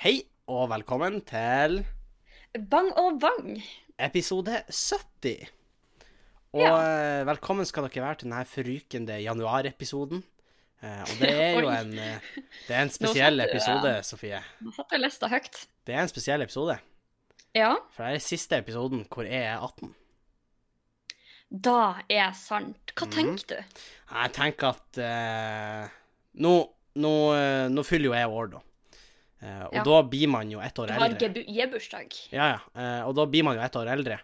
Hei og velkommen til Bang og bang. episode 70. Og Ja. eh, velkommen skal dere være til denne forrykende januarepisoden. Eh, og det er jo en, eh, det er en spesiell du, episode, Sofie. Nå satt jeg lista høyt. Det er en spesiell episode, Ja, for det er siste episoden hvor jeg er 18. da er sant. Hva Mhm. tenker du? Jeg tenker at uh, nå, nå, nå fyller jo jeg år, da. Eh, og Ja. da blir man jo ett år eldre. Du har gebursdag. Ja, ja. Eh, og da blir man jo ett år eldre.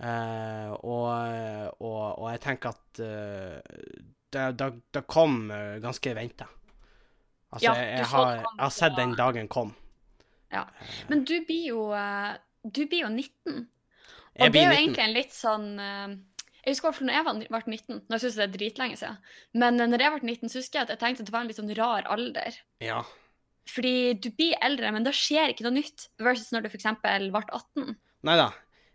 Eh, og, og, og jeg tenker at det, det, det kom ganske venta. Altså, Ja, jeg, jeg, har, jeg har sett den dagen kom. Ja. Men du blir jo Du blir jo 19. Jeg Og det blir er jo 19. egentlig en litt sånn Jeg husker hvert når jeg ble 19. Nå syns jeg det er dritlenge siden. Men når jeg ble 19, så husker jeg at jeg tenkte at det var en litt sånn rar alder. Ja. Fordi du blir eldre, men da skjer ikke noe nytt. Versus når du f.eks. ble 18. Nei da.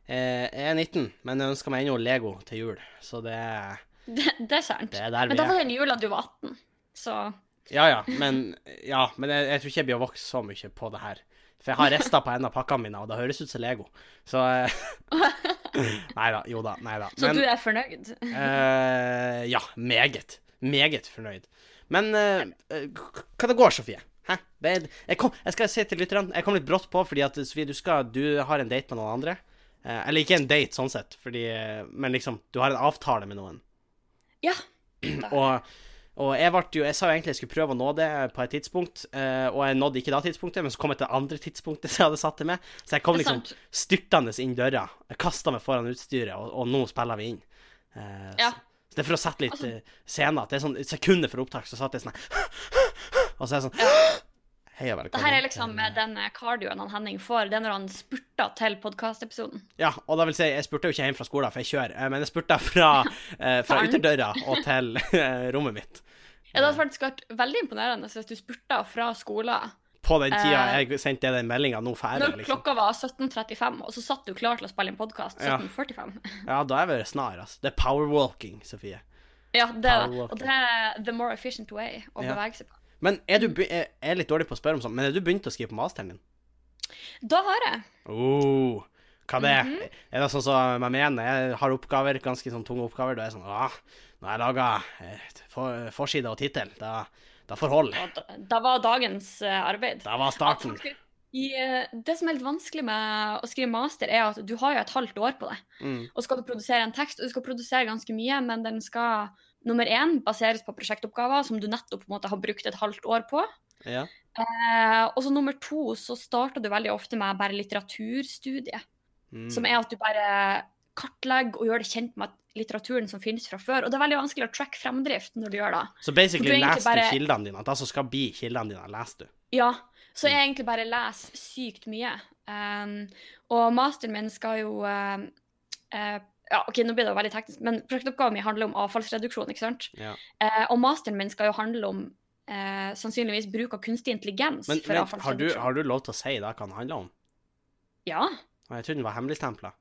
Eh, jeg er 19, men jeg ønsker meg ennå Lego til jul. Så det, er- Det, det er sant. det er Men da var den jula du var 18. Så Ja ja, men, ja, men jeg, jeg tror ikke jeg blir å vokse så mye på det her. For jeg har rester på en av pakkene mine, og det høres ut som Lego. Så eh, Nei da. Jo da. Nei da. Så du er fornøyd? Eh, ja, meget. Meget fornøyd. Men eh, eh, hva det går, Sofie? Hæ? Er, jeg, kom, jeg skal si til lytterne Jeg kom litt brått på fordi at Sofie, du, skal, du har en date med noen andre. Eh, eller ikke en date, sånn sett, fordi, eh, men liksom, du har en avtale med noen. Ja. Og, og jeg, jo, jeg sa jo egentlig jeg skulle prøve å nå det på et tidspunkt, eh, og jeg nådde ikke da tidspunktet, men så kom jeg til det andre tidspunktet som jeg hadde satt det med. Så jeg kom liksom styrtende inn døra. Jeg kasta meg foran utstyret, og, og nå spiller vi inn. Eh, Ja. så, så det er for å sette litt Altså- eh. At det er sånn sekunder for opptak, så satt jeg sånn Og så er jeg sånn Hei og velkommen. Det her er liksom til- den kardioen han Henning får. Det er når han spurter til podkastepisoden. Ja, og da vil si, jeg spurte jo ikke hjem fra skolen, for jeg kjører, eh, men jeg spurte fra, eh, fra Faren. ytterdøra og til eh, rommet mitt. Ja, det hadde faktisk vært veldig imponerende hvis du spurta fra skolen På den tida Eh, jeg sendte den meldinga nå ferdig, når liksom. klokka var 17.35, og så satt du klar til å spille inn podkast 17.45. Ja, da er vi snar, altså. Det er powerwalking, Sofie. Ja, det Og det er the more efficient way å Ja. bevege seg på. Men er Mm. du jeg er litt dårlig på å spørre om sånt, men er du begynt å skrive på masteren din? Da har jeg. Oh, hva det er? -hmm. Er det sånn som jeg mener, jeg har oppgaver, ganske sånn tunge oppgaver, da er jeg sånn ah, nå har jeg lager for, forside og tittel. Da, da får hold. Da, var dagens eh, arbeid. Da var starten. I, eh, det som er litt vanskelig med å skrive master, er at du har jo et halvt år på det. Mm. Og skal du produsere en tekst, og du skal produsere ganske mye, men den skal nummer én baseres på prosjektoppgaver som du nettopp på en måte har brukt et halvt år på. Ja. Eh, og så nummer to så starter du veldig ofte med bare litteraturstudie, Mm. som er at du bare kartlegger og gjør det kjent med litteraturen som finnes fra før. Og det er veldig vanskelig å track fremdrift når du gjør det. Så basically du leser bare- du kildene dine. Det som skal bli kildene dine, leser du. Ja, så Mm. jeg egentlig bare leser sykt mye. Um, og masteren min skal jo uh, eh, Ja, OK, nå blir det veldig teknisk, men prosjektoppgaven min handler om avfallsreduksjon, ikke sant? Ja. Eh, og masteren min skal jo handle om eh, sannsynligvis bruk av kunstig intelligens Men for men har, du, har du lov til å si da hva den handler om? Ja. Jeg trodde den var hemmeligstempla.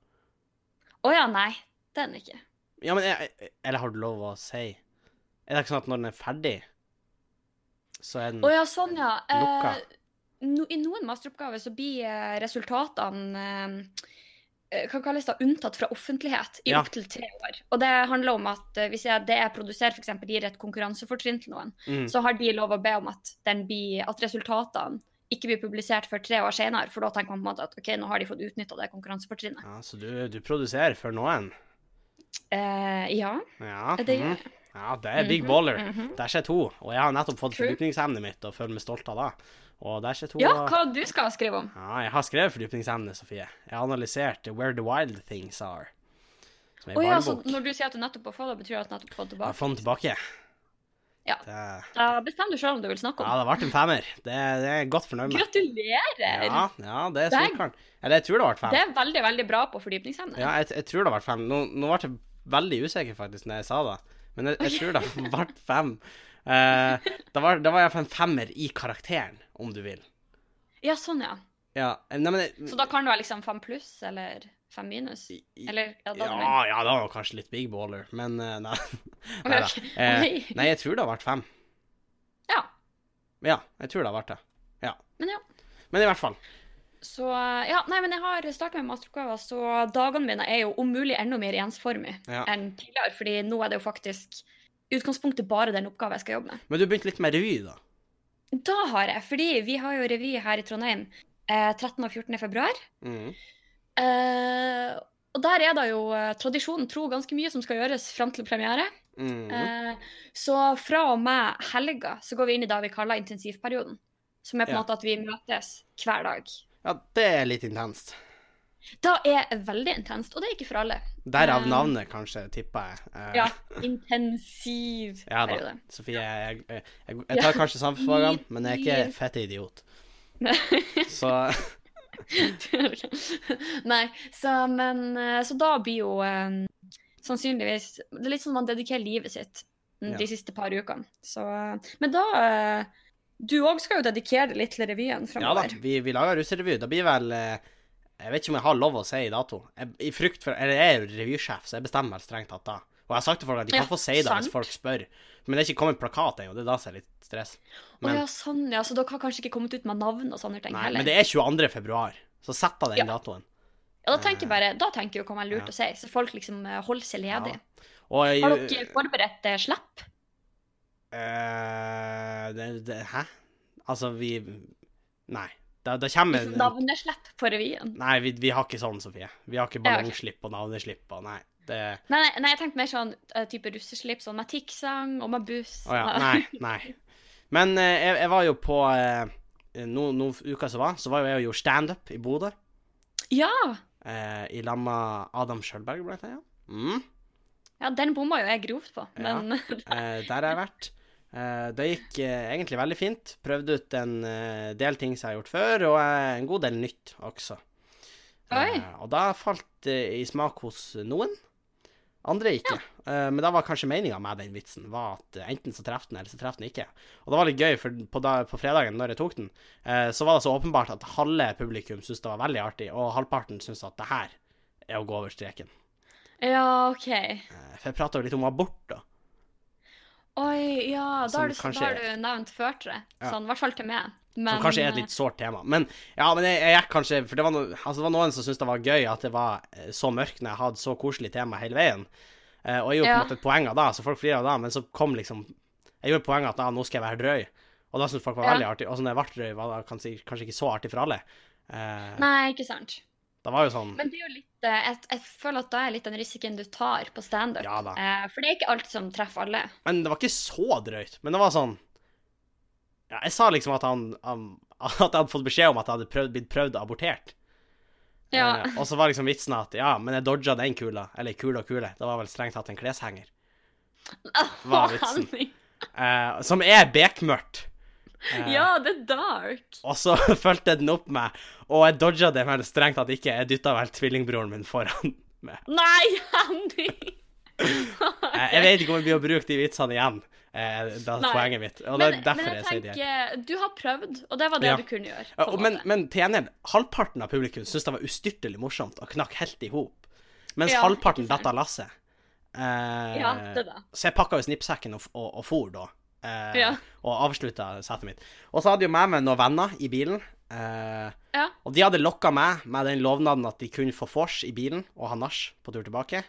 Å ja, nei. Det er den ikke. Ja, men jeg, Eller har du lov å si Er det ikke sånn at når den er ferdig, så er den oh, ja, sånn, ja. Eh, no, I noen masteroppgaver så blir eh, resultatene eh, eh, hva kalles da unntatt fra offentlighet i Ja. opptil tre år. Og det handler om at eh, hvis jeg, det jeg produserer f.eks. gir et konkurransefortrinn til noen, mm. så har de lov å be om at, den blir, at resultatene ikke blir publisert før tre år senere, for da tenker man på en måte at ok, nå har de fått utnytta det konkurransefortrinnet. Ja, så du, du produserer for noen? Eh, ja, Ja. det gjør mhm. jeg. Ja, det er big baller. baller. -hmm. Der skjer to. Og jeg har nettopp fått fordypningsemnet mitt og føler meg stolt av det. Og der sitter hun Ja, hva du skal skrive om? Ja, jeg har skrevet fordypningsemne, Sofie. Jeg har analysert Where the Wild Things Are. Som er oh, ja, så når du sier at du nettopp har fått det, betyr det at du nettopp har fått Jeg har fått den tilbake. Ja. Det, Da bestemmer du sjøl om du vil snakke ja, om. det har vært en femmer. Det, det er jeg godt fornøyd med. Gratulerer! Ja, ja, det er Dang. Eller jeg tror det har vært fem. Det er veldig, veldig bra på fordypningsemne. Ja, jeg, jeg tror det vært fem. Nå, nå ble jeg veldig usikker faktisk når jeg sa det, men jeg, jeg tror det har vært fem. Eh, da, var, det var iallfall en femmer i karakteren, om du vil. Ja, sånn, ja. Ja, eh, nei, men Så da kan det være liksom fem pluss eller fem minus? Eller ja, da ja, ja, det var kanskje litt big baller, men eh, nei. Neida. Ok. Eh, nei, jeg tror det har vært fem. Ja. Ja, jeg tror det har vært det. Ja. Men ja. Men i hvert fall. Så ja, nei, men jeg har starta med masteroppgaver, så dagene mine er jo om mulig enda mer ensformig Ja. enn tidligere. fordi nå er det jo faktisk utgangspunktet bare den oppgaven jeg skal jobbe med. Men du begynte litt med revy, da. Da har jeg, fordi vi har jo revy her i Trondheim eh, 13. og 14. februar. Mm. Eh, og der er det jo eh, tradisjonen tro ganske mye som skal gjøres fram til premiere. Mm. Eh, så fra og med helga så går vi inn i det vi kaller intensivperioden. Som er på en Ja. måte at vi møtes hver dag. Ja, det er litt intenst. Det er veldig intenst, og det er ikke for alle. Derav Eh, navnet, kanskje, tipper jeg. Eh, Ja, intensiv Ja da. periode. Sofie, jeg, jeg, jeg, jeg tar kanskje samfunnsfagene, men jeg er ikke fette idiot. Så Nei, så men eh, Så da blir jo sannsynligvis Det er litt sånn man dedikerer livet sitt de Ja. siste par ukene. Så Men da Du òg skal jo dedikere deg litt til revyen ja da, vi, vi lager russerevy. Da blir vel eh, Jeg vet ikke om jeg har lov å si dato. Jeg, I frykt for Eller jeg er jo revysjef, så jeg bestemmer vel strengt tatt da. Og jeg har sagt til folk at de kan Ja, få si det sant. hvis folk spør. Men det er ikke kommet plakat ennå, det er da som er litt stress. Men, ja, sånn, ja. Så dere har kanskje ikke kommet ut med navn og sånne ting nei, heller? men det er 22. februar, så sett av den Ja. datoen. Ja, da tenker jeg bare Da tenker jeg hva man er lurt å si, så folk liksom eh, holder seg ledig. Og Har dere forberedt eh, slipp? eh, det, det, Hæ? Altså, vi Nei. Det, da kommer Liksom Navneslipp på revyen? Nei, vi, vi har ikke sånn, Sofie. Vi har ikke Ja, ballongslipp og navneslipp og nei. Det Nei, nei, nei, jeg tenkte mer sånn eh, type russeslipp, sånn med tikksang og med buss. Oh, ja. Nei, nei. Men eh, jeg, jeg var jo på eh, Noen no uker som var, så var jo jeg og gjorde standup i Bodø. Ja! Eh, I lag med Adam Sjølberg, blant annet. Mm. Ja, den bomma jo jeg grovt på, Ja. men Eh, der har jeg vært. Eh, det gikk eh, egentlig veldig fint. Prøvde ut en eh, del ting som jeg har gjort før, og en god del nytt også. Oi. Og da falt det i smak hos noen. Andre ikke. Eh, men da var kanskje meninga med den vitsen var at enten så treffer den, eller så treffer den ikke. Og det var litt gøy, for på, da, på fredagen når jeg tok den, så var det så åpenbart at halve publikum syntes det var veldig artig, og halvparten syntes at det her er å gå over streken. Ja, OK. For jeg prata jo litt om abort, da. Oi, ja, da har du, kanskje da har du nevnt førtre. Ja. Sånn, i hvert fall til meg. Men, Som kanskje er et litt sårt tema. Men ja, men jeg, jeg gikk kanskje For det var, no, altså, det var noen som syntes det var gøy at det var eh, så mørkt når jeg hadde så koselig tema hele veien. Eh, og jeg gjorde på en måte et poeng av det, så folk flirer av det, men så kom liksom Jeg gjorde poenget at ah, nå skal jeg være drøy, og da syntes folk var Ja. veldig artig. Og så når jeg ble drøy, var det kanskje, kanskje ikke så artig for alle. Eh, Nei, ikke sant. Det var jo sånn Men det er jo litt eh, jeg, jeg føler at da er litt den risikoen du tar på standup. Ja da. Eh, for det er ikke alt som treffer alle. Men det var ikke så drøyt. Men det var sånn Ja, jeg sa liksom at han, han At jeg hadde fått beskjed om at jeg hadde prøvd, blitt prøvd abortert. Ja. Eh, og så var liksom vitsen at ja, men jeg dodga den kula. Eller kule og kule. Det var vel strengt tatt en kleshenger. var vitsen. Eh, som er bekmørkt. Eh, Ja, det er dark. Og så fulgte den opp med Og jeg dodga det, men strengt tatt ikke. Jeg dytta vel tvillingbroren min foran meg. Nei, Andy! Eh, jeg vet ikke om jeg blir å bruke de vitsene igjen. Eh, det er Nei. poenget mitt. Og det Men, er derfor jeg, jeg sier det. tenker, du har prøvd, og det var det Ja. du kunne gjøre. Og, men, men til gjengjeld, halvparten av publikum syntes det var ustyrtelig morsomt og knakk helt i hop. Mens Ja, halvparten datt av lasset. Eh, Ja, det da. Så jeg pakka jo snippsekken og, og, og for da. Eh, Ja. Og avslutta settet mitt. Og så hadde jo med meg noen venner i bilen. Eh, Ja. og de hadde lokka meg med den lovnaden at de kunne få vors i bilen og ha nach på tur tilbake.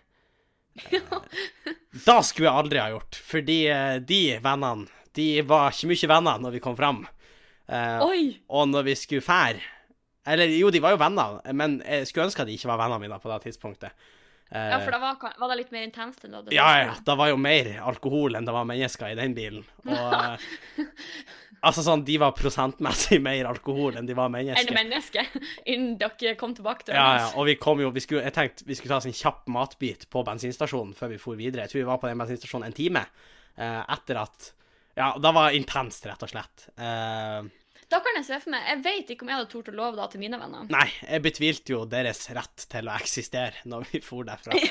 Ja. da skulle jeg aldri ha gjort, fordi eh, de vennene De var ikke mye venner når vi kom fram. Eh, og når vi skulle fære Eller jo, de var jo venner, men jeg skulle ønske at de ikke var vennene mine på det tidspunktet. Eh, Ja, for da var, var det litt mer intenst enn du hadde ja, ja, det var jo mer alkohol enn det var mennesker i den bilen. Og eh, Altså sånn, de var prosentmessig mer alkohol enn de var mennesker. Enn mennesker. innen dere kom tilbake til Ja, ja, og vi kom jo vi skulle, Jeg tenkte vi skulle ta oss en kjapp matbit på bensinstasjonen før vi for videre. Jeg tror vi var på den bensinstasjonen en time eh, etter at Ja, det var intenst, rett og slett. Eh, Da kan jeg se for meg Jeg vet ikke om jeg hadde tort å love det til mine venner. Nei, jeg betvilte jo deres rett til å eksistere når vi for derfra.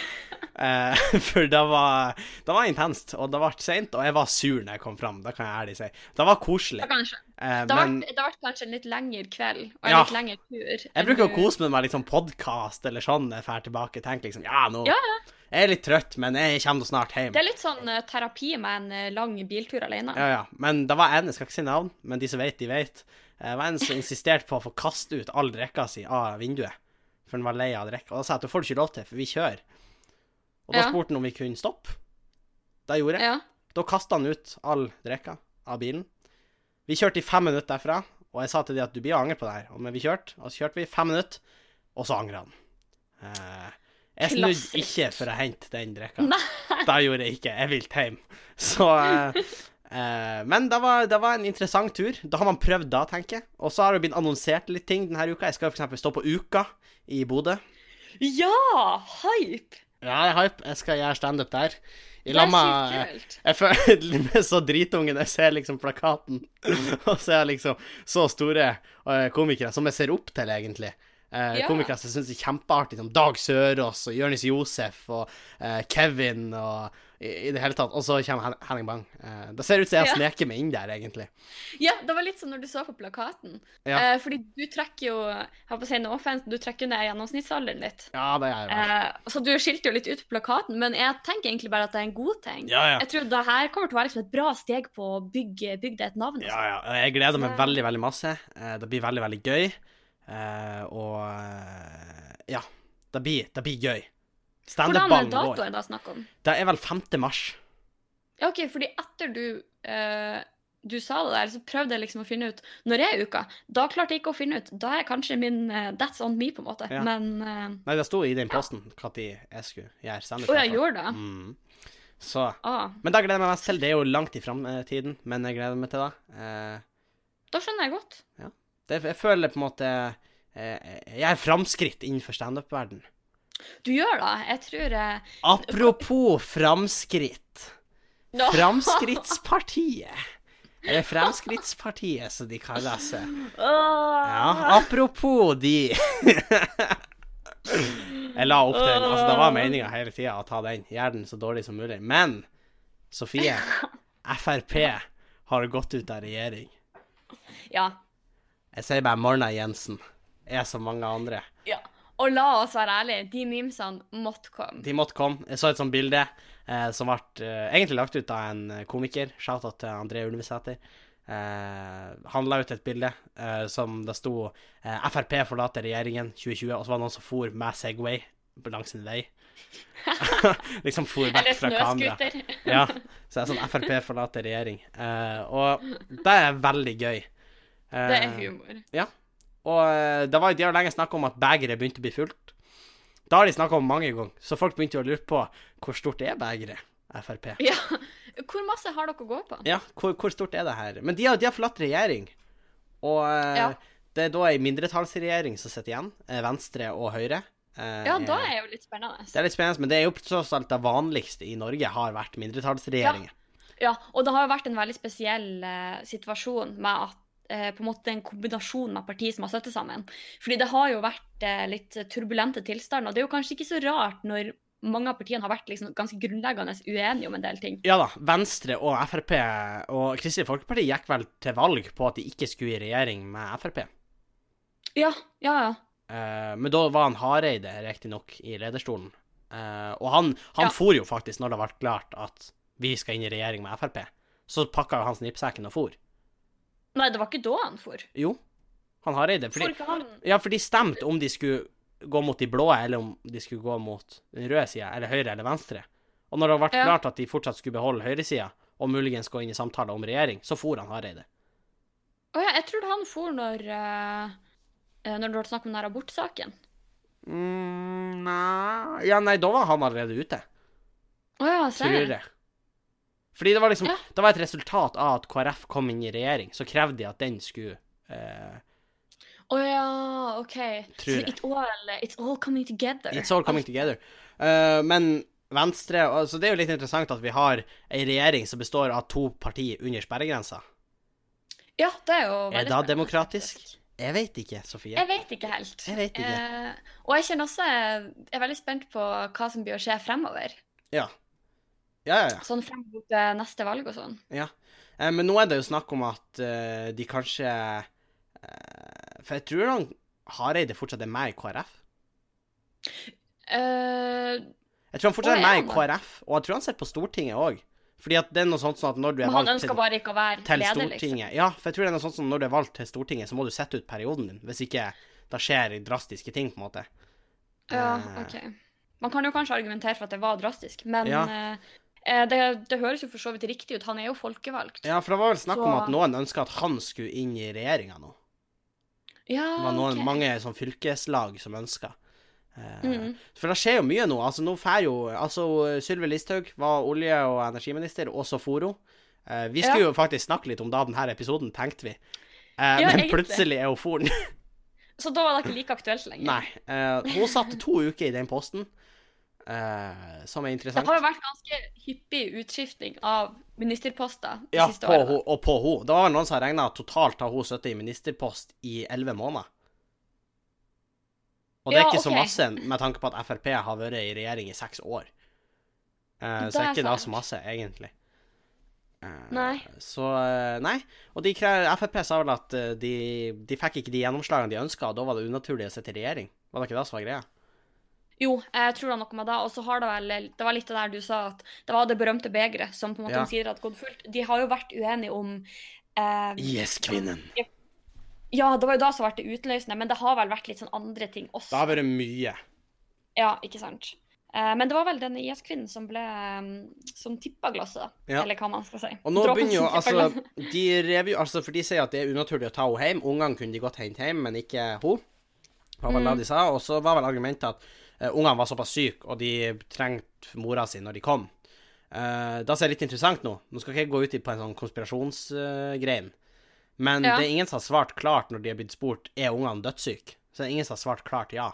Eh, for det var, det var intenst, og det ble seint, og jeg var sur når jeg kom fram. Det kan jeg ærlig si. Det var koselig. Skjønne. Eh, Det har men vært- det har vært kanskje en litt lengre kveld og en Ja. litt lengre tur. jeg bruker å kose meg med liksom sånn podkast eller sånn når jeg drar tilbake. Tenker liksom Ja, nå Ja, Jeg er litt trøtt, men jeg kommer snart hjem. Det er litt sånn uh, terapi med en uh, lang biltur alene. Ja, ja. Men det var en, jeg skal ikke si navn, men de som vet, de vet. Det var en som insisterte på å få kaste ut all drikka si av vinduet. For han var lei av drikke. Og da sa jeg at det får du ikke lov til, for vi kjører. Og da Ja. spurte han om vi kunne stoppe. Det gjorde jeg. Ja. Da kasta han ut all drikka av bilen. Vi kjørte i fem minutter derfra, og jeg sa til de at du blir å angre på det her. Men vi kjørte, og så kjørte vi fem minutter, og så angra han. Eh, jeg snudde ikke for å hente den drikka. Det gjorde jeg ikke. Jeg ville hjem. Så eh, eh, Men det var, det var en interessant tur. Da har man prøvd da, tenker jeg. Og så har det blitt annonsert litt ting denne uka. Jeg skal f.eks. stå på Uka i Bodø. Ja! Hype! Ja, jeg er hype. Jeg skal gjøre standup der. I lag er med. Jeg føler meg så dritungen. Jeg ser liksom plakaten, og så er jeg liksom så store eh, komikere som jeg ser opp til, egentlig. Eh, Ja. Komikere som jeg det er kjempeartig, som Dag Sørås og Jonis Josef og eh, Kevin og i, i det hele tatt. Og så kommer Henning Bang. Eh, det ser ut som jeg Ja. sneker meg inn der, egentlig. Ja, det var litt som når du så på plakaten. Ja. Eh, fordi du trekker jo Jeg har på å si no offense, du trekker jo ned gjennomsnittsalderen litt. Ja, det er jeg. Eh, så du skilte jo litt ut på plakaten, men jeg tenker egentlig bare at det er en god ting. Ja, ja. Jeg tror det her kommer til å være liksom et bra steg på å bygge, bygge deg et navn. Ja, altså. ja. Jeg gleder meg veldig, veldig masse. Eh, det blir veldig, veldig gøy. Eh, og eh, ja. Det blir, det blir gøy. Standup-ballen går. Hvordan er det snakk om? Det er vel 5. mars. Ja, OK, fordi etter du eh, du sa det der, så prøvde jeg liksom å finne ut Når er uka? Da klarte jeg ikke å finne ut. Da er kanskje min eh, That's on me, på en måte. Ja. Men eh, Nei, det sto i den posten når jeg skulle gjøre standup. Å, jeg gjorde det? Mm. Så Ah, Men da gleder jeg meg mest til. Det er jo langt i framtiden, men jeg gleder meg til det. Eh, da skjønner jeg godt. Det jeg føler på en måte eh, Jeg er framskritt innenfor standup-verden. Du gjør det. Jeg tror jeg... Apropos framskritt. No. Framskrittspartiet. Eller Fremskrittspartiet, som de kaller seg. Ja, apropos de Jeg la opp den. Altså, det var meninga hele tida å ta den. Gjør den så dårlig som mulig. Men Sofie, Frp har gått ut av regjering. Ja. Jeg sier bare Marna Jensen. Er som mange andre. ja. Og la oss være ærlige, de memesene måtte komme. De måtte komme. Jeg så et sånt bilde eh, som ble eh, egentlig lagt ut av en eh, komiker. Shout-out til André Ulvesæter. Eh, han la ut et bilde eh, som det sto eh, Frp forlater regjeringen 2020, og så var det noen som for med Segway langs en vei. liksom for vekk fra kamera. Ja, så det er sånn Frp forlater regjering. Eh, og det er veldig gøy. Eh, Det er humor. Ja. og eh, det var, de har lenge snakka om at begeret begynte å bli fullt. Da har de snakka om mange ganger, så folk begynte å lure på hvor stort er begeret, Frp. Ja. Hvor masse har dere å gå på? Ja, hvor, hvor stort er det her? Men de har, de har forlatt regjering. Og eh, Ja. det er da ei mindretallsregjering som sitter igjen, eh, Venstre og Høyre. Eh, Ja, da er jo litt spennende. Det er litt spennende, men det er jo tross alt det vanligste i Norge har vært mindretallsregjeringer. Ja, og det har jo vært en veldig spesiell uh, situasjon med at eh, på en måte en kombinasjon med partier som har støttet sammen. Fordi det har jo vært eh, litt turbulente tilstander, og det er jo kanskje ikke så rart når mange av partiene har vært liksom ganske grunnleggende uenige om en del ting. Ja da, Venstre og Frp og Kristelig Folkeparti gikk vel til valg på at de ikke skulle i regjering med Frp. Ja, ja, ja. Eh, men da var han Hareide riktignok i lederstolen. Eh, og han, han Ja. for jo faktisk når det ble klart at vi skal inn i regjering med Frp. Så pakka han snippsekken og for. Nei, det var ikke da han for. Jo, han Hareide. For Fordi, ikke han ja, for de stemte om de skulle gå mot de blå, eller om de skulle gå mot den røde sida, eller høyre eller venstre. Og når det ble Ja. klart at de fortsatt skulle beholde høyresida, og muligens gå inn i samtaler om regjering, så for han Hareide. Å ja, jeg trodde han for når uh, Når det ble snakk om den abortsaken. Mm, nei Ja, nei, da var han allerede ute. Å ja, tror ser jeg. Fordi det var liksom Ja. Det var et resultat av at KrF kom inn i regjering, så krevde de at den skulle eh, Å ja, OK. Tror Så jeg. it all, it's all coming together. It's all coming together. Uh, men Venstre altså Det er jo litt interessant at vi har ei regjering som består av to partier under sperregrensa. Ja, det er jo veldig Er det spennende, demokratisk? faktisk. Jeg vet ikke, Sofie. Jeg vet ikke helt. Jeg vet ikke. Eh, og jeg kjenner også Jeg er veldig spent på hva som blir å skje fremover. Ja. Ja, ja, ja. Sånn frem mot eh, neste valg og sånn. ja. Eh, men nå er det jo snakk om at eh, de kanskje eh, For jeg tror han Hareide fortsatt er med i KrF. Eh, Jeg tror han fortsatt er med i KrF, og jeg tror han sitter på Stortinget òg. Fordi at det er noe sånt som at når du er valgt til, bare ikke å være til leder, liksom. Ja, for jeg tror det er noe sånt som når du er valgt til Stortinget, så må du sette ut perioden din. Hvis ikke da skjer drastiske ting, på en måte. Ja, Eh, OK. Man kan jo kanskje argumentere for at det var drastisk, men Ja. Eh, det, det høres jo for så vidt riktig ut. Han er jo folkevalgt. Ja, for det var vel snakk om at noen ønska at han skulle inn i regjeringa nå. Ja, Det var noen, okay. mange sånn fylkeslag som ønska. Eh, Mhm. For det skjer jo mye nå. Altså, nå får jo Altså, Sylvi Listhaug var olje- og energiminister, og så for hun. Eh, vi skulle Ja. jo faktisk snakke litt om da denne episoden, tenkte vi. Eh, Ja, men plutselig er hun foren. Så da var det ikke like aktuelt lenger. Nei. eh, hun satt to uker i den posten, eh, som er Det har jo vært ganske hyppig utskifting av ministerposter de Ja, siste på årene. ho, og på henne. Det var noen som regna at totalt har hun sittet i ministerpost i elleve måneder. Og det er Ja, ikke så ok. masse med tanke på at Frp har vært i regjering i seks år. Eh, så er ikke det så masse, egentlig. Eh, Nei. Så eh, Nei. Og de Frp sa vel at eh, de, de fikk ikke de gjennomslagene de ønska, og da var det unaturlig å sitte i regjering. Var det ikke det som var greia? Jo, jeg tror det er noe med det. Og så har det vel Det var litt det der du sa, at det var det berømte begeret som på en måte Ja. omsider hadde gått fullt. De har jo vært uenige om eh, IS-kvinnen. Ja, det var jo da som ble det utløsende, men det har vel vært litt sånn andre ting også. Det har vært mye. Ja, ikke sant. Eh, men det var vel den IS-kvinnen som ble um, Som tippa glasset, da. Ja. Eller hva man skal si. Og nå Dråpen begynner jo altså. De rev jo Altså, for de sier at det er unaturlig å ta henne hjem. Ungene kunne de godt hente hjem, men ikke hun. var vel Mm. det de sa. Og så var vel argumentet at ungene var såpass syke, og de trengte mora si når de kom. Uh, da er jeg litt interessant nå. Nå skal ikke jeg gå ut på en sånn konspirasjonsgrein, men Ja. det er ingen som har svart klart når de har blitt spurt er ungene dødssyke. Så det er ingen som har svart klart ja.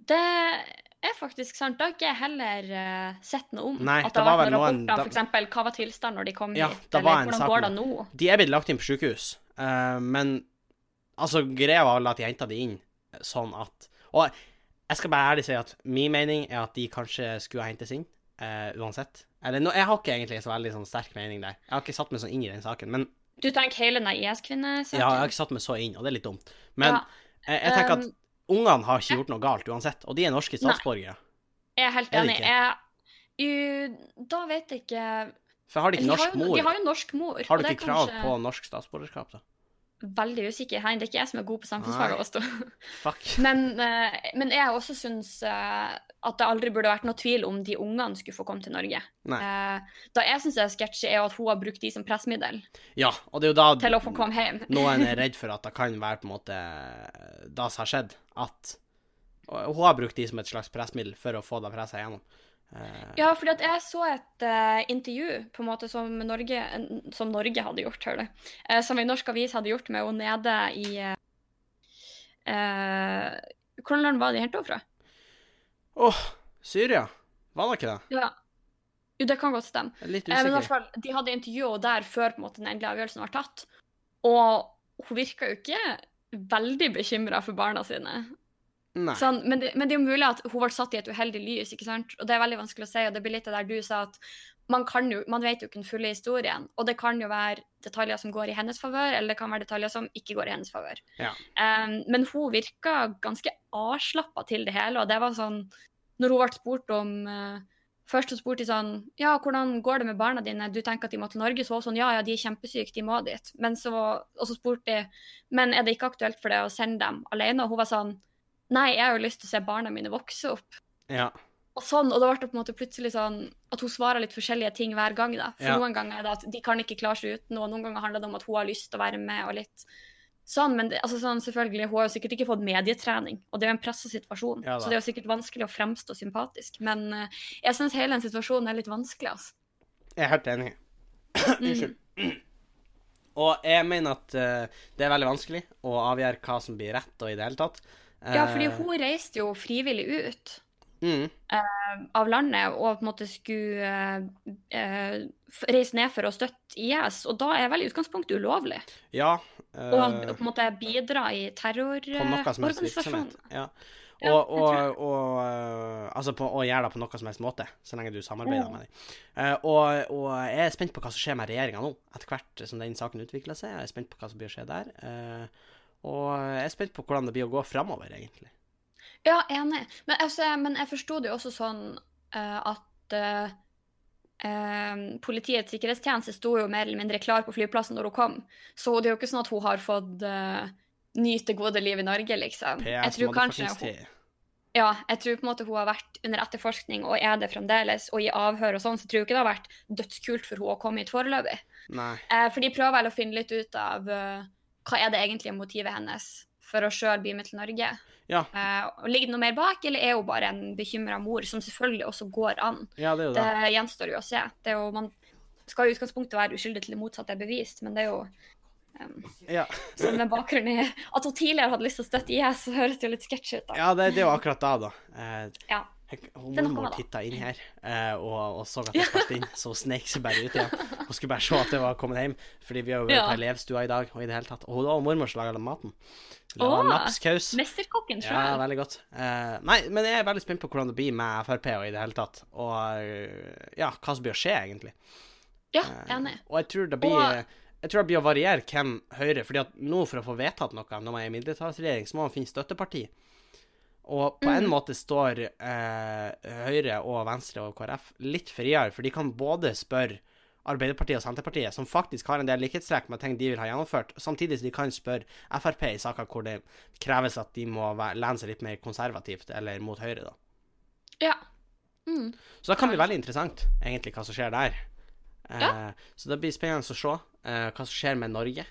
Det er faktisk sant. Det har ikke jeg heller uh, sett noe om. Nei, At det det har var vært noen rapporter om f.eks. hva var tilstanden når de kom Ja, hit, eller hvordan går det nå? De er blitt lagt inn på sykehus, uh, men altså, greia var vel at de henta de inn sånn at Og jeg skal bare ærlig si at min mening er at de kanskje skulle ha hentes inn, uh, uansett. Eller no, jeg har ikke egentlig så veldig sånn sterk mening der. Jeg har ikke satt meg sånn inn i den saken. Men Du tenker hele den IS-kvinnesaken? ja, jeg har ikke satt meg så inn, og det er litt dumt. Men Ja, uh, jeg tenker at um, ungene har ikke gjort noe galt uansett, og de er norske statsborgere. Jeg er helt enig. Jeg, da vet jeg ikke For har de ikke norsk mor? de har jo norsk mor. Har du ikke krav kanskje på norsk statsborgerskap, da? Veldig usikker. Det er ikke jeg som er god på samfunnsfag. Også. Fuck. Men, eh, men jeg også syns eh, at det aldri burde vært noe tvil om de ungene skulle få komme til Norge. Nei. Eh, da jeg syns er sketsjy, er at hun har brukt de som pressmiddel Ja, og det er jo da til å få komme hjem. noen er redd for at det kan være på en måte det som har skjedd, at hun har brukt de som et slags pressmiddel for å få det presset igjennom. Eh, Ja, fordi at jeg så et uh, intervju på en måte som Norge, som Norge hadde gjort, hører du. Uh, som en norsk avis hadde gjort med henne nede i uh, eh, Hvordan land var det de henne fra? Åh, Syria? Var det ikke det? Ja. Jo, det kan godt stemme. Litt usikker. men i hvert fall, De hadde intervjuet henne der før på en måte, den endelige avgjørelsen var tatt. Og hun virka jo ikke veldig bekymra for barna sine. Sånn, men, det, men det er jo mulig at hun ble satt i et uheldig lys, ikke sant? og det er veldig vanskelig å si. og det blir litt det der du sa at man, kan jo, man vet jo ikke den fulle historien. Og det kan jo være detaljer som går i hennes favør, eller det kan være detaljer som ikke går i hennes favør. Ja. Um, men hun virka ganske avslappa til det hele, og det var sånn Når hun ble spurt om uh, Først så spurte de sånn Ja, hvordan går det med barna dine? Du tenker at de må til Norge? Så var hun sånn Ja, ja, de er kjempesyke, de må dit. Men så, og så spurte de Men er det ikke aktuelt for deg å sende dem alene? Og hun var sånn Nei, jeg har jo lyst til å se barna mine vokse opp. Ja. Og sånn, og da ble det på en måte plutselig sånn at hun svarer litt forskjellige ting hver gang. da. For Ja. noen ganger er det at de kan ikke klare seg uten noe, noen ganger handler det om at hun har lyst til å være med og litt sånn. Men det, altså sånn, selvfølgelig, hun har jo sikkert ikke fått medietrening, og det er jo en pressa situasjon. Ja så det er jo sikkert vanskelig å fremstå sympatisk. Men uh, jeg syns hele den situasjonen er litt vanskelig, altså. Jeg er helt enig. Unnskyld. Og jeg mener at uh, det er veldig vanskelig å avgjøre hva som blir rett og i det hele tatt. Ja, fordi Eh, hun reiste jo frivillig ut. mm, av landet og på en måte skulle uh, uh, reise ned for å støtte IS, og da er vel i utgangspunktet ulovlig. Ja. Og på en måte bidra i virksomhet. Ja. Og, og, og Altså, på, og gjøre det på noe som helst måte, så lenge du samarbeider Mm. med dem. Og, og jeg er spent på hva som skjer med regjeringa nå, etter hvert som den saken utvikler seg. Jeg er spent på hva som blir å skje der. Eh, og jeg er spent på hvordan det blir å gå framover, egentlig. Ja, enig. Men, altså, men jeg forsto det jo også sånn uh, at uh, Politiets sikkerhetstjeneste sto jo mer eller mindre klar på flyplassen når hun kom, så det er jo ikke sånn at hun har fått nyte gode liv i Norge, liksom. Jeg tror kanskje hun, ja, jeg tror på en måte hun har vært under etterforskning og er det fremdeles, og i avhør og sånn, så tror jeg ikke det har vært dødskult for hun å komme hit foreløpig. Nei. For de prøver vel å finne litt ut av hva er det egentlige motivet hennes for å sjøl bli med til Norge. Ja. Uh, ligger det noe mer bak, eller er hun bare en bekymra mor, som selvfølgelig også går an? ja, det Det det. gjenstår jo å se. Det er jo, man skal i utgangspunktet være uskyldig til det motsatte er bevist, men det er jo um, Ja, som med bakgrunn i at hun tidligere hadde lyst til å støtte IS, så høres det jo litt sketsj ut, da. ja det, det er jo akkurat da, da. Eh, Ja. Mormor titta inn her eh, og, og så at jeg spilte inn, så hun snek seg bare ut igjen. Hun skulle bare se at jeg var kommet hjem, fordi vi har jo vært Ja. på elevstua i dag, og i det hele tatt. Og og mormor som laga maten. Laga lapskaus. Mesterkokken sjøl. Ja, veldig godt. Eh, nei, men jeg er veldig spent på hvordan det blir med Frp og i det hele tatt. Og eh, ja, hva som blir å skje, egentlig. Ja, Eh, enig. Og jeg tror det blir Og- Jeg tror det blir å variere hvem Høyre fordi at nå for å få vedtatt noe når man er i mindretallsregjering, så må man finne støtteparti. Og på en Mm. måte står eh, Høyre og Venstre og KrF litt friere, for de kan både spørre Arbeiderpartiet og Senterpartiet, som faktisk har en del likhetstrekk med ting de vil ha gjennomført, samtidig som de kan spørre Frp i saker hvor det kreves at de må lene seg litt mer konservativt eller mot Høyre, da. Ja. Mm. Så det kan bli veldig interessant, egentlig, hva som skjer der. Eh, Ja. Så det blir spennende å se eh, hva som skjer med Norge.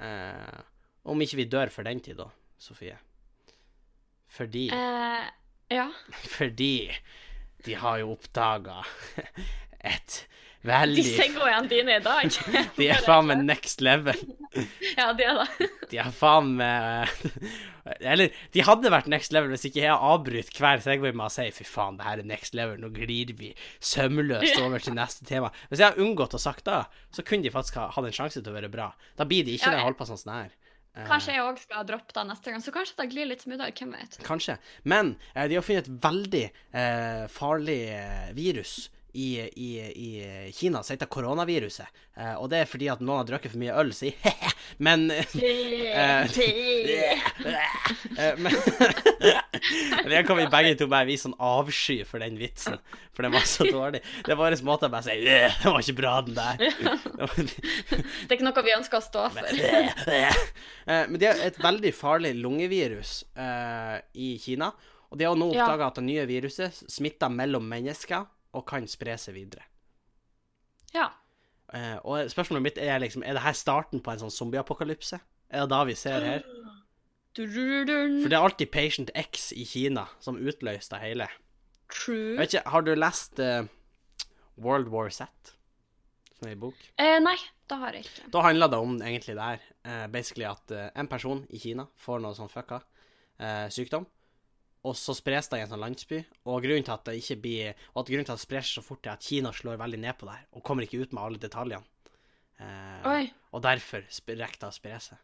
Eh, om ikke vi dør for den tid, da, Sofie. Fordi Eh, ja. Fordi de har jo oppdaga et De veldig segwayene dine i dag. De er faen meg next level. Ja, de er det. De er faen meg Eller, de hadde vært next level hvis ikke jeg avbryter hver Segway med å si fy faen, det her er next level, nå glir vi sømløst over til neste tema. Hvis jeg har unngått å sagt det, så kunne de faktisk ha hatt en sjanse til å være bra. Da blir de ikke Ja, når jeg holder på sånn det her. Eh, Kanskje jeg òg skal droppe det neste gang, så kanskje det glir litt smoothere. Hvem vet. Kanskje. Men eh, de har funnet et veldig eh, farlig eh, virus i, i, i Kina som heter koronaviruset. Eh, og det er fordi at noen har drukket for mye øl, sier he-he. Men Det kan vi begge to bare vise sånn avsky for den vitsen, for den var så dårlig. Det er vår måte å bare si «Øh, Det var ikke bra, den der. Det er ikke noe vi ønsker å stå for. Eh, Men det er et veldig farlig lungevirus eh, i Kina. Og de har nå oppdaga at det nye viruset smitter mellom mennesker og kan spre seg videre. Ja. Eh, og spørsmålet mitt er liksom Er det her starten på en sånn zombieapokalypse? Er det da vi ser her? For det er alltid Patient X i Kina som utløser det hele. True. Jeg vet ikke, Har du lest uh, World War Z? Som er i bok? Eh, nei, det har jeg ikke. Da handla det om egentlig det her. Uh, basically at uh, en person i Kina får noe sånn fucka sykdom, og så spres det i en sånn landsby. Og grunnen til at det ikke blir Og at grunnen til at det sprer seg så fort, er at Kina slår veldig ned på det her, og kommer ikke ut med alle detaljene. Eh, og derfor rekker det å spre seg.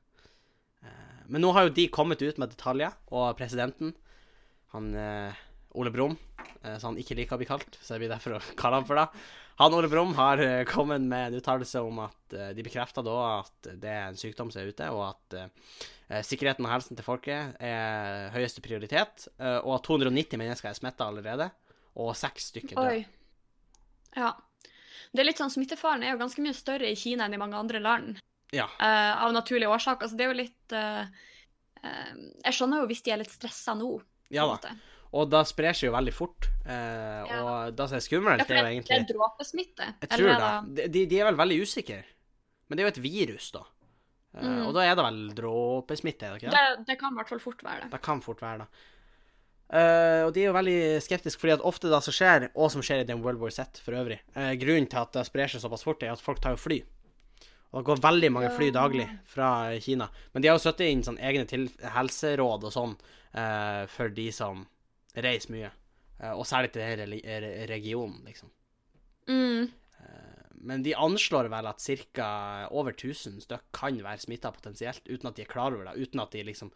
Eh, men nå har jo de kommet ut med detaljer, og presidenten, han eh, Ole Brumm, eh, som han ikke liker å bli kalt, så jeg blir derfor å kalle han for det. Han Ole Brumm har eh, kommet med en uttalelse om at eh, de bekrefter da at det er en sykdom som er ute, og at eh, sikkerheten og helsen til folket er høyeste prioritet, og at 290 mennesker er smitta allerede, og seks stykker dør. Oi. Ja. Det er litt sånn, Smittefaren er jo ganske mye større i Kina enn i mange andre land, Ja. uh, av naturlige årsaker. Altså, det er jo litt uh, uh, Jeg skjønner jo hvis de er litt stressa nå. ja da. måte. Og da sprer seg jo veldig fort, eh, Ja. og da som er skummelt, Ja, det er jo det, egentlig det er dråpesmitte. Jeg tror er det. De, de er vel veldig usikre. Men det er jo et virus, da. Eh, Mm. Og da er det vel dråpesmitte, er det ikke det? Det, det kan i hvert fall fort være det. Det kan fort være det. Eh, og de er jo veldig skeptiske, fordi at ofte det som skjer, og som skjer i den World War Z for øvrig eh, Grunnen til at det sprer seg såpass fort, er at folk tar jo fly. Og det går veldig mange fly daglig fra Kina. Men de har jo satt inn sånn egne helseråd og sånn eh, for de som reiser mye. Eh, og særlig til den regionen, liksom. Mm. Men de anslår vel at ca. over 1000 stykk kan være smitta potensielt, uten at de er klar over det. Uten at de liksom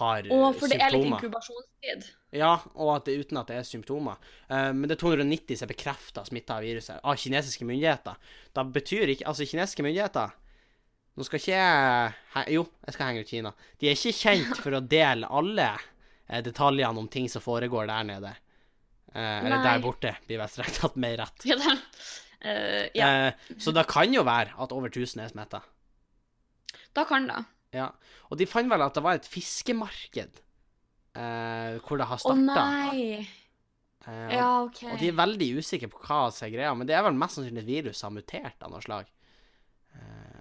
har symptomer. Å, for det er litt inkubasjonstid. Ja, og at det uten at det er symptomer. Eh, men det er 290 som er bekrefta smitta av viruset av kinesiske myndigheter. Da betyr ikke Altså, kinesiske myndigheter Nå skal ikke jeg Jo, jeg skal henge ut Kina. De er ikke kjent for å dele alle eh, detaljene om ting som foregår der nede. Eh, eller Nei. der borte, blir vel strengt tatt mer rett. Ja, det, uh, ja, Eh, så det kan jo være at over 1000 er smitta. da kan det. Ja. Og de fant vel at det var et fiskemarked eh, hvor det har Å starta. nei! Eh, Ja, OK. Og de er veldig usikre på hva som er greia, men det er vel mest sannsynlig et virus som har mutert av noe slag.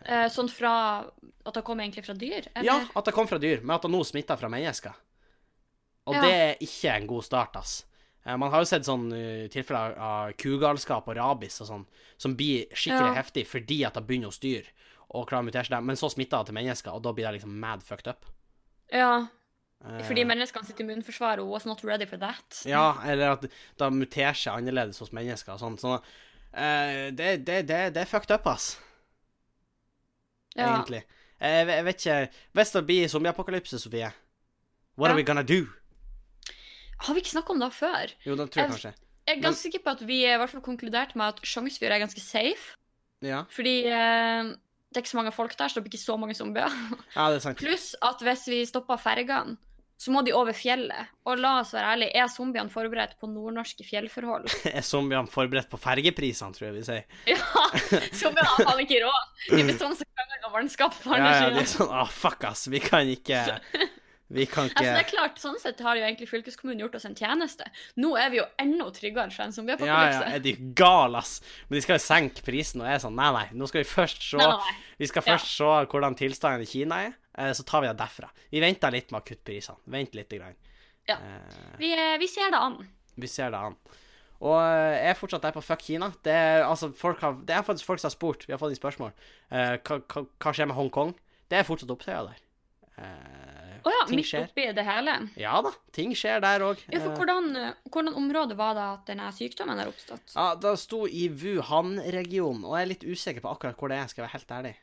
Eh, sånn fra At det kom egentlig fra dyr? Eller? Ja, at det kom fra dyr, men at det nå smitter fra mennesker. Og Ja. det er ikke en god start, ass. Eh, Man har jo sett sånn uh, tilfeller av kugalskap og rabis og sånn, som blir skikkelig Ja. heftig fordi at det begynner hos dyr og klarer å mutere seg men så smitter det til mennesker, og da blir det liksom mad fucked up. Ja, Eh, fordi menneskene sitt immunforsvar was not ready for that. Ja, eller at det muterer seg annerledes hos mennesker og sånn. Så uh, det, det, det, det er fucked up, ass. Ja. Egentlig. Jeg, jeg vet ikke Hvis det blir zombieapokalypse, Sofie, what Ja. are we gonna do? Har vi ikke snakka om det før? Jo, det tror jeg Jeg- kanskje. Jeg er ganske sikker på at vi i hvert fall konkluderte med at Sjongsfjord er ganske safe. Ja. Fordi eh, det er ikke så mange folk der, så det blir ikke så mange zombier. ja, det er sant. Pluss at hvis vi stopper fergene, så må de over fjellet. Og la oss være ærlige, er zombiene forberedt på nordnorske fjellforhold? Er zombiene forberedt på fergeprisene, tror jeg vi sier. Ja! Zombiene har ikke råd. De blir sånn som krangler om vannskap på Ja, ja, de er sånn ah, fuck, ass. Vi kan ikke Vi kan ikke Altså, det er klart, Sånn sett har jo egentlig fylkeskommunen gjort oss en tjeneste. Nå er vi jo enda tryggere for en Ja, ja, zombieapokalypse. er de gal, ass? Men de skal jo senke prisen, og jeg er sånn Nei, nei, nå skal vi først se Nei, nei. Vi skal Ja. først se hvordan tilstanden i Kina er, eh, så tar vi det derfra. Vi venter litt med å kutte prisene. Vent litt. Grann. Ja. Eh, Vi, eh, vi ser det an. vi ser det an. Og jeg er fortsatt der på fuck Kina. Det er, altså, folk har, det er faktisk folk som har spurt, vi har fått inn spørsmål, hva, hva, hva skjer med Hongkong? Det er fortsatt opptøyer der. Eh, Å ja, ting midt skjer. oppi det hele. Ja da, ting skjer der òg. Ja, for hvordan, eh, hvordan område var det at denne sykdommen har oppstått? Ja, det sto i Wuhan-regionen, og jeg er litt usikker på akkurat hvor det er, skal jeg være helt ærlig.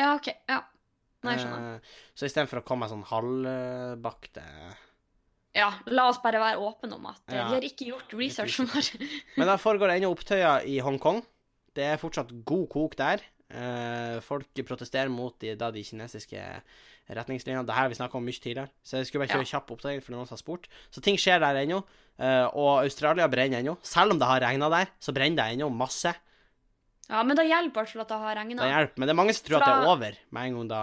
Ja, OK. Ja. Nei, jeg skjønner. Eh, så istedenfor å komme med sånn halvbakte Ja, la oss bare være åpne om at eh, Ja. vi har ikke gjort researchen vår. Men da foregår det ennå opptøyer i Hongkong. Det er fortsatt god kok der. Eh, folk protesterer mot de, da de kinesiske retningslinjene. Det her har vi snakka om mye tidligere, så jeg skulle bare kjøre kjapp oppdatering, for noen som har spurt. Så ting skjer der ennå. eh, og Australia brenner ennå. Selv om det har regna der, så brenner det ennå masse. Ja, men det hjelper i hvert fall at det har Det regna. Men det er mange som tror at det er over med en gang det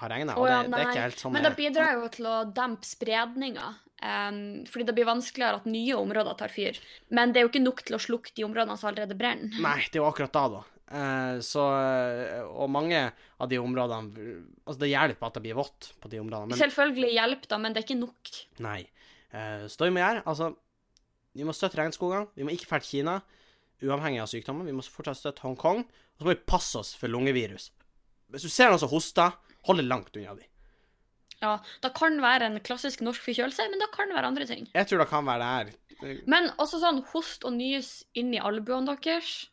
har regna. Oh, ja, det, det er ikke helt sånn Men det det bidrar jo til å dempe spredninga. Um, fordi det blir vanskeligere at nye områder tar fyr. Men det er jo ikke nok til å slukke de områdene som allerede brenner. Nei, det er jo akkurat da, da. Eh, så Og mange av de områdene Altså, det hjelper at det blir vått på de områdene, men Selvfølgelig hjelper det, men det er ikke nok. Nei. Så vi må gjøre, altså Vi må støtte regnskogene. Vi må ikke til Kina, uavhengig av sykdommen. Vi må fortsatt støtte Hongkong. Og så må vi passe oss for lungevirus. Hvis du ser noen som hoster, hold det langt unna de. Ja, Det kan være en klassisk norsk forkjølelse, men det kan være andre ting. Jeg tror det kan være det her. Men også sånn host og nys inn i albuene deres.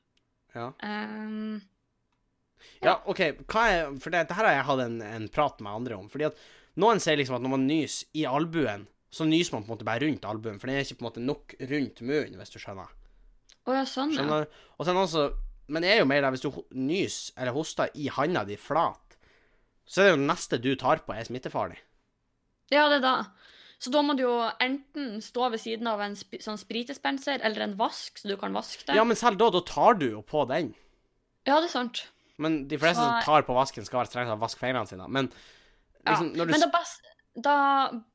Ja. Um, ja, OK. Hva er For det, det her har jeg hatt en, en prat med andre om. Fordi at noen sier liksom at når man nyser i albuen, så nyser man på en måte bare rundt albuen, for den er ikke på en måte nok rundt munnen, hvis du skjønner. Å ja, sånn, ja. Og så er det Men det er jo mer der hvis du nyser eller hoster i handa di flat, så er det jo det neste du tar på, er smittefarlig. Ja, det er da. Så da må du jo enten stå ved siden av en sp sånn spritespenser eller en vask, så du kan vaske det. Ja, men selv da, da tar du jo på den. Ja, det er sant. Men de fleste som tar på vasken, skal være strengt tatt vaske fingrene sine. Men Ja. liksom, når du Men det beste, da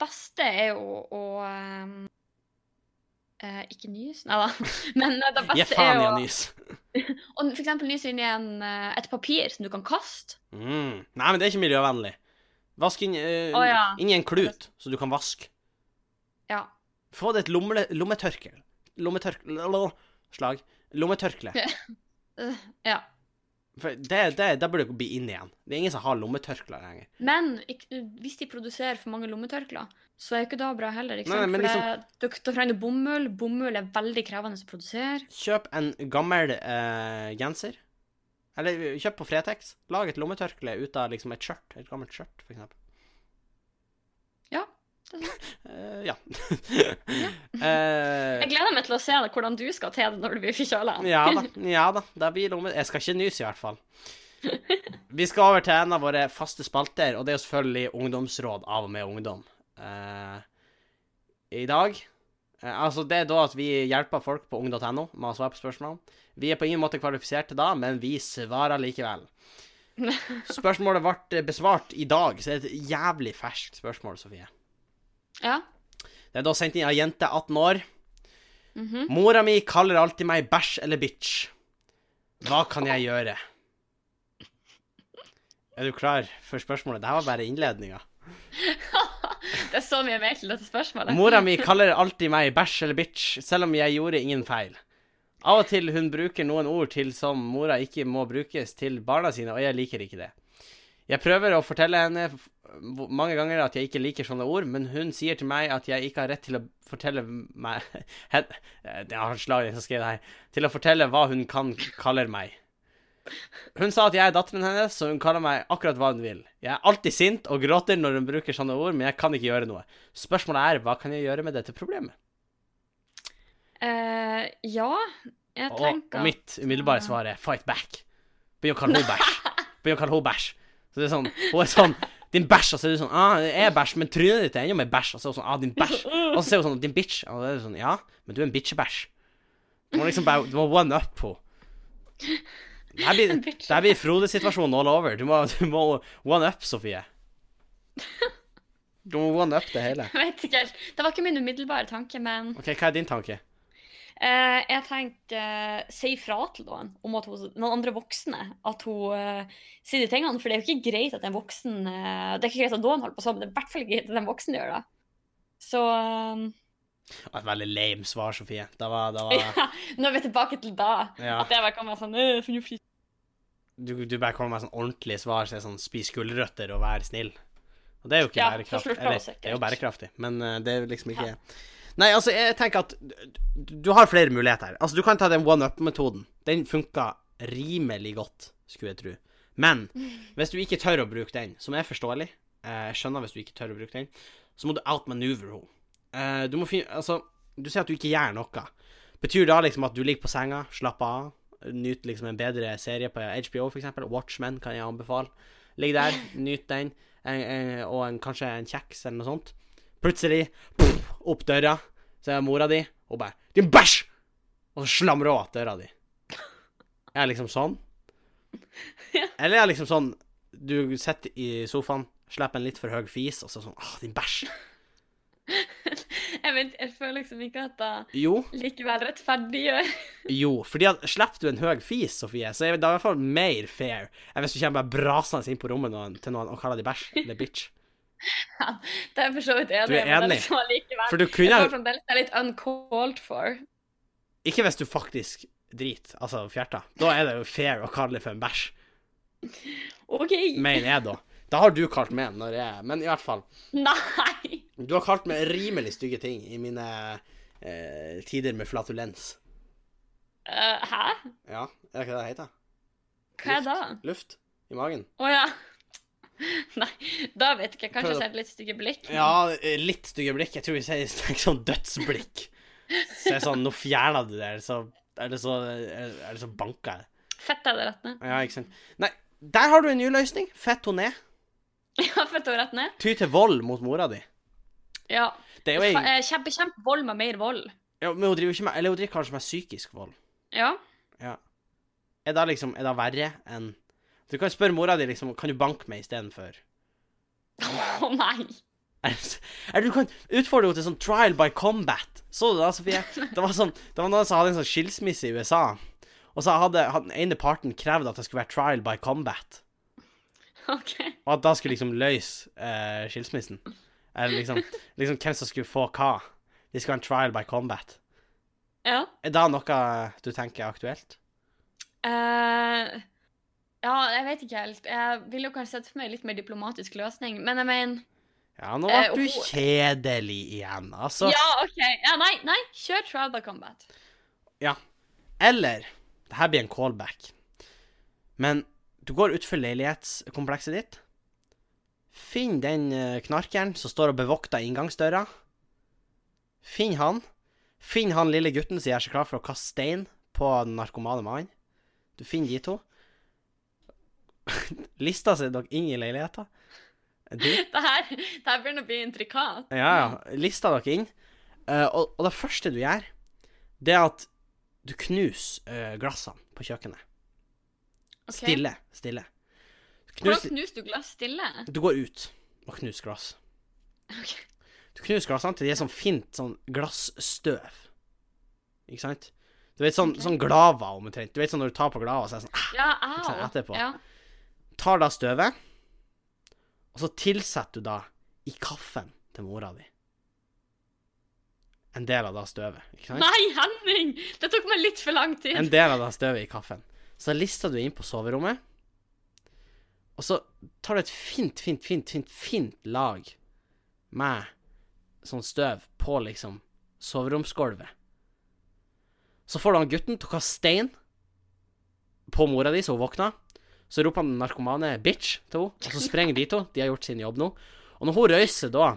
beste er jo å um... eh, Ikke nys, nei da. Men eh, det Gi beste faen i jo å nyse. å for eksempel nys inn i en, eh, et papir som du kan kaste. Mm. Nei, men det er ikke miljøvennlig. Vask inn, uh, oh, ja. inn i en klut, så du kan vaske. Få deg et lomme, lommetørkle. Lommetørkle Slag. Lommetørkle. Ja. For det, det, det burde bli inn igjen. Det er ingen som har lommetørkler lenger. Men hvis de produserer for mange lommetørklær, så er jo ikke det bra heller. ikke Nei, sant? liksom- For da trenger du bomull. Bomull er veldig krevende å produsere. Kjøp en gammel eh, genser. Eller kjøp på Fretex. Lag et lommetørkle ut av liksom et skjørt. Et gammelt skjørt, for eksempel. Ja. det. Eh, ja. Eh, Jeg gleder meg til å se det, hvordan du skal til det når du blir forkjøla. ja da. Ja da. Det blir lomme... Jeg skal ikke nyse, i hvert fall. Vi skal over til en av våre faste spalter, og det er jo selvfølgelig ungdomsråd av og med ungdom. Uh, I dag altså, det er da at vi hjelper folk på ung.no med å svare på spørsmål. Vi er på ingen måte kvalifiserte da, men vi svarer likevel. Spørsmålet ble besvart i dag, så det er et jævlig ferskt spørsmål, Sofie. Ja. Det er da sendt inn av jente 18 år. Mhm. Mora mi kaller alltid meg bæsj eller bitch. Hva kan jeg gjøre? Er du klar for spørsmålet? Dette var bare innledninga. Det er så mye mer til dette spørsmålet. Mora mi kaller alltid meg bæsj eller bitch, selv om jeg gjorde ingen feil. Av og til hun bruker noen ord til som mora ikke må brukes til barna sine, og jeg liker ikke det. Jeg prøver å fortelle henne mange ganger at jeg ikke liker sånne ord, men hun sier til meg at jeg ikke har rett til å fortelle meg hen, Det har slag som skrev det her. Til å fortelle hva hun kan kaller meg. Hun sa at jeg er datteren hennes, så hun kaller meg akkurat hva hun vil. Jeg er alltid sint og gråter når hun bruker sånne ord, men jeg kan ikke gjøre noe. Spørsmålet er hva kan jeg gjøre med dette problemet? Uh, ja, jeg Og, tenker og mitt umiddelbare svar er fight back. Begynn å kalle henne bæsj. Begynn å kalle henne bæsj. Så det er sånn, Hun er sånn Din bæsj. Og så er du sånn Ah, det er bæsj, men trynet ditt er enda mer bæsj. Og så er hun sånn Ah, din bæsj. Og så er hun sånn Din bitch. Og så er du sånn Ja, men du er en bitchebæsj. Du må liksom bare Du må one up henne. Det her blir, det her blir Frode-situasjonen all over. Du må, du må one up, Sofie. Du må one up det hele. Jeg vet ikke helt. Det var ikke min umiddelbare tanke, men OK, hva er din tanke? Eh, jeg tenker eh, si ifra til noen om at hun, noen andre voksne at hun eh, sier de tingene. For det er jo ikke greit at en voksen eh, Det er ikke greit at noen holder på sånn, men det er i hvert fall ikke greit at en voksen gjør det. Så eh, Et veldig lame svar, Sofie. Det var, det var ja, nå er vi tilbake til da. Ja. At jeg bare kan være sånn du, du bare kommer med sånn ordentlig svar, så sånn spis gulrøtter og vær snill. Og det er jo ikke Ja, bærekraftig. Eller, det er jo bærekraftig, men eh, det er liksom ikke Nei, altså, jeg tenker at du, har flere muligheter. Altså, du kan ta den one up-metoden. Den funka rimelig godt, skulle jeg tro. Men hvis du ikke tør å bruke den, som er forståelig eh, Jeg skjønner hvis du ikke tør å bruke den, så må du outmanøvre henne. Eh, du må finne Altså, du sier at du ikke gjør noe. Betyr det da liksom at du ligger på senga, slapper av, nyter liksom en bedre serie på HBO, for eksempel? Watchmen kan jeg anbefale. Ligg der, nyt den, en, en, og en, kanskje en kjeks eller noe sånt. Plutselig, pff, opp døra, så er mora di, og bare 'Din bæsj!' Og så slamrer hun att døra di. Er jeg liksom sånn? Eller er jeg liksom sånn Du sitter i sofaen, slipper en litt for høy fis, og så sånn 'Å, din bæsj'. Jeg, vet, jeg føler liksom ikke at det Jo, likevel rettferdiggjør jo, fordi at slipper du en høy fis, Sofie, så er det i hvert fall mer fair enn hvis du kommer bare brasende inn på rommet noen, til noen og kaller deg bæsj eller bitch. Det er jeg for så vidt enig Du er enig? liksom For du Jeg kunne føler fremdeles det er litt uncalled for. Ikke hvis du faktisk driter, altså fjerter. Da er det jo fair å kalle det for en bæsj, OK. mener jeg da. Da har du kalt meg når jeg Men i hvert fall. Nei! Du har kalt meg rimelig stygge ting i mine eh, tider med flatulens. Uh, hæ? Ja, er det ikke det det heter? Hva er det? da? Luft i magen. Å ja. Nei, da vet jeg ikke. Kanskje jeg da. ser et litt stygge blikk. Ja, eh, litt stygge blikk. Jeg tror vi sier sånn dødsblikk. Så jeg er sånn Nå fjerna du det, eller så Eller så, eller så banka jeg. Fett er det rett ned. Ja, ikke sant. Nei, der har du en ny løsning. Fett henne ned. Ja, fett og rett ned. Ty til vold mot mora di. Ja. Det er jo Fa- eh, Kjempe, kjempe vold med mer vold. ja, Men hun driver ikke med Eller hun driver kanskje med psykisk vold. Ja. Ja. Er det liksom Er det verre enn Du kan spørre mora di liksom Kan du banke meg istedenfor? Å nei. Eller du kan utfordre henne til sånn trial by combat. Så du det, Sofie? Det var sånn Det var noen som hadde en sånn skilsmisse i USA. Og så hadde, hadde den ene parten krevd at det skulle være trial by combat. OK. Og at da skulle liksom løse eh, skilsmissen. Eller liksom, liksom hvem som skulle få hva. De skulle ha en trial by combat. Ja. Er det noe du tenker er aktuelt? Eh, ja, jeg vet ikke helt. Jeg ville jo kanskje sett for meg litt mer diplomatisk løsning, men jeg mener Ja, nå Eh, ble du hun- kjedelig igjen, altså. Ja, OK. Ja, nei, nei. Kjør trial by combat. Ja. Eller Det her blir en callback. Men du går utfor leilighetskomplekset ditt. Finn den eh, knarkeren som står og bevokter inngangsdøra. Finn han. Finn han lille gutten som gjør seg klar for å kaste stein på den narkomane mannen. Du finner de to. Lista seg dere inn i leiligheta. Det her, det her begynner å bli intrikat. ja, ja. Lista dere inn. Uh, og, og det første du gjør, det er at du knuser uh, glassene på kjøkkenet. Okay. Stille. Stille. Hvordan knuser du glass stille? du går ut og knuser glass. Okay. Du knuser glassene til de er sånn fint sånn glassstøv. Ikke sant? Du vet sånn, okay. sånn glava omtrent. Du vet sånn når du tar på glava, så er det sånn ah, Ja, au. etterpå. Ja. Tar da støvet, og så tilsetter du da i kaffen til mora di en del av da støvet. Ikke sant? Nei, Henning! Det tok meg litt for lang tid. En del av da støvet i kaffen. Så lister du inn på soverommet, og så tar du et fint, fint, fint, fint, fint lag med sånn støv på liksom soveromsgulvet. Så får du han gutten til å kaste stein på mora di, så hun våkner. Så roper han narkomane 'bitch' til henne, og så sprenger de to. De har gjort sin jobb nå. Og når hun røyser da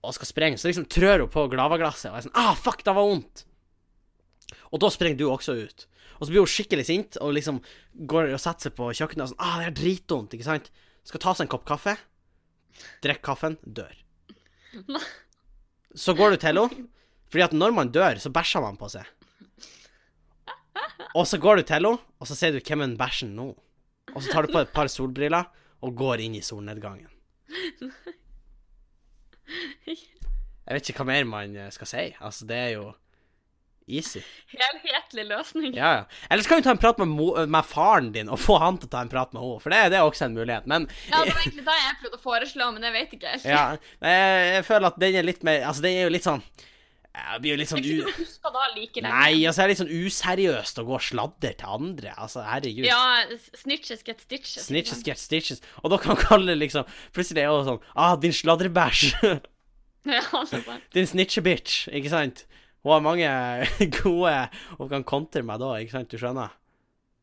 og skal sprenge, så liksom trør hun på glavaglasset og er sånn 'ah, fuck, det var vondt'. Og da sprenger du også ut. Og så blir hun skikkelig sint og liksom går og setter seg på kjøkkenet og sånn 'Ah, det er dritvondt', ikke sant? Skal ta seg en kopp kaffe. Drikke kaffen, dør. Så går du til henne, fordi at når man dør, så bæsjer man på seg. Og så går du til henne, og så sier du 'Hvem er bæsjen nå?' Og så tar du på et par solbriller og går inn i solnedgangen. Jeg vet ikke hva mer man eh, skal si. Altså, det er jo easy. Helhetlig løsning. Ja, ja. Eller så kan du ta en prat med, mo med faren din og få han til å ta en prat med henne, for det, det er også en mulighet. Men Ja, det var egentlig det jeg prøvde å foreslå, men jeg vet ikke helt. ja, jeg, jeg føler at den er litt mer Altså, den er jo litt sånn Det blir jo litt sånn u... da like. Nei, altså, det er litt sånn useriøst å gå og sladder til andre. Altså, herregud. Ja, snitches get stitches. Snitches get stitches. Og da kan man kalle det liksom Plutselig er det jo sånn Ah, din sladrebæsj. Ja, din snitchebitch, ikke sant? Hun har mange gode Hun kan kontre meg da, ikke sant? Du skjønner?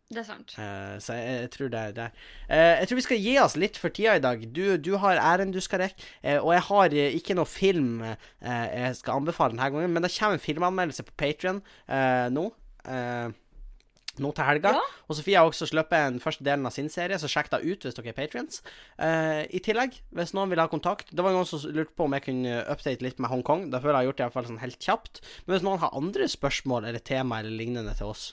Det er sant. Uh, så jeg, jeg tror det er der. Uh, jeg tror vi skal gi oss litt for tida i dag. Du, du har æren du skal rekke, uh, og jeg har eh, ikke noe film eh, jeg skal anbefale denne gangen, men det kommer en filmanmeldelse på Patrion nå. eh, nå til helga. Ja. Og Sofie har også sluppet en første delen av sin serie, så sjekk da ut hvis dere er patrions. Eh, I tillegg, hvis noen vil ha kontakt Det var noen som lurte på om jeg kunne update litt med Hongkong. Da føler jeg har gjort det i hvert fall sånn helt kjapt. Men hvis noen har andre spørsmål eller tema eller lignende til oss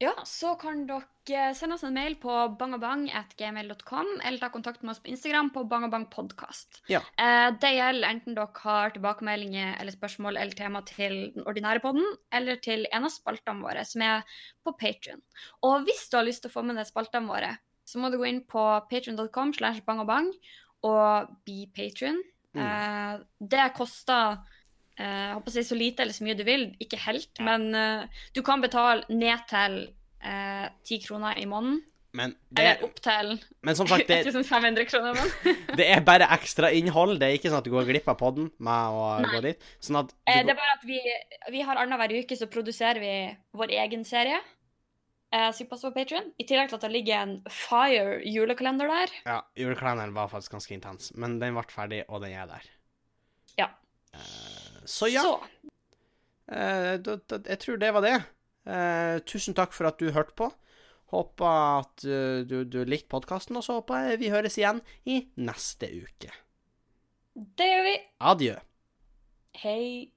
Ja, så kan dere sende oss en mail på bangabang.gmail.com, eller ta kontakt med oss på Instagram på bangabangpodkast. Ja. Eh, det gjelder enten dere har tilbakemeldinger eller spørsmål eller tema til den ordinære podden, eller til en av spaltene våre, som er på Patrion. Og hvis du har lyst til å få med deg spaltene våre, så må du gå inn på patrion.com slash bangabang og bli patrion. Mm. Eh, det koster eh, jeg håper å si så lite eller så mye du vil, ikke helt, men uh, du kan betale ned til ti 10 kroner i måneden. Men, det, Eller opp til men som sagt, det, 1500 kroner i måneden. det er bare ekstra innhold. Det er ikke sånn at du går glipp av podden med å Nei. gå dit. Sånn at Eh, det er bare at vi, vi har annenhver uke så produserer vi vår egen serie. Eh, Sypas på Patreon. I tillegg til at det ligger en fire julekalender der. ja, Julekalenderen var faktisk ganske intens, men den ble ferdig, og den er der. Ja. Eh, så ja, Så eh, da, da, jeg tror det var det. Eh, tusen takk for at du hørte på. Håper at eh, du, du likte podkasten, og så håper jeg vi høres igjen i neste uke. det gjør vi. Adjø. Hei.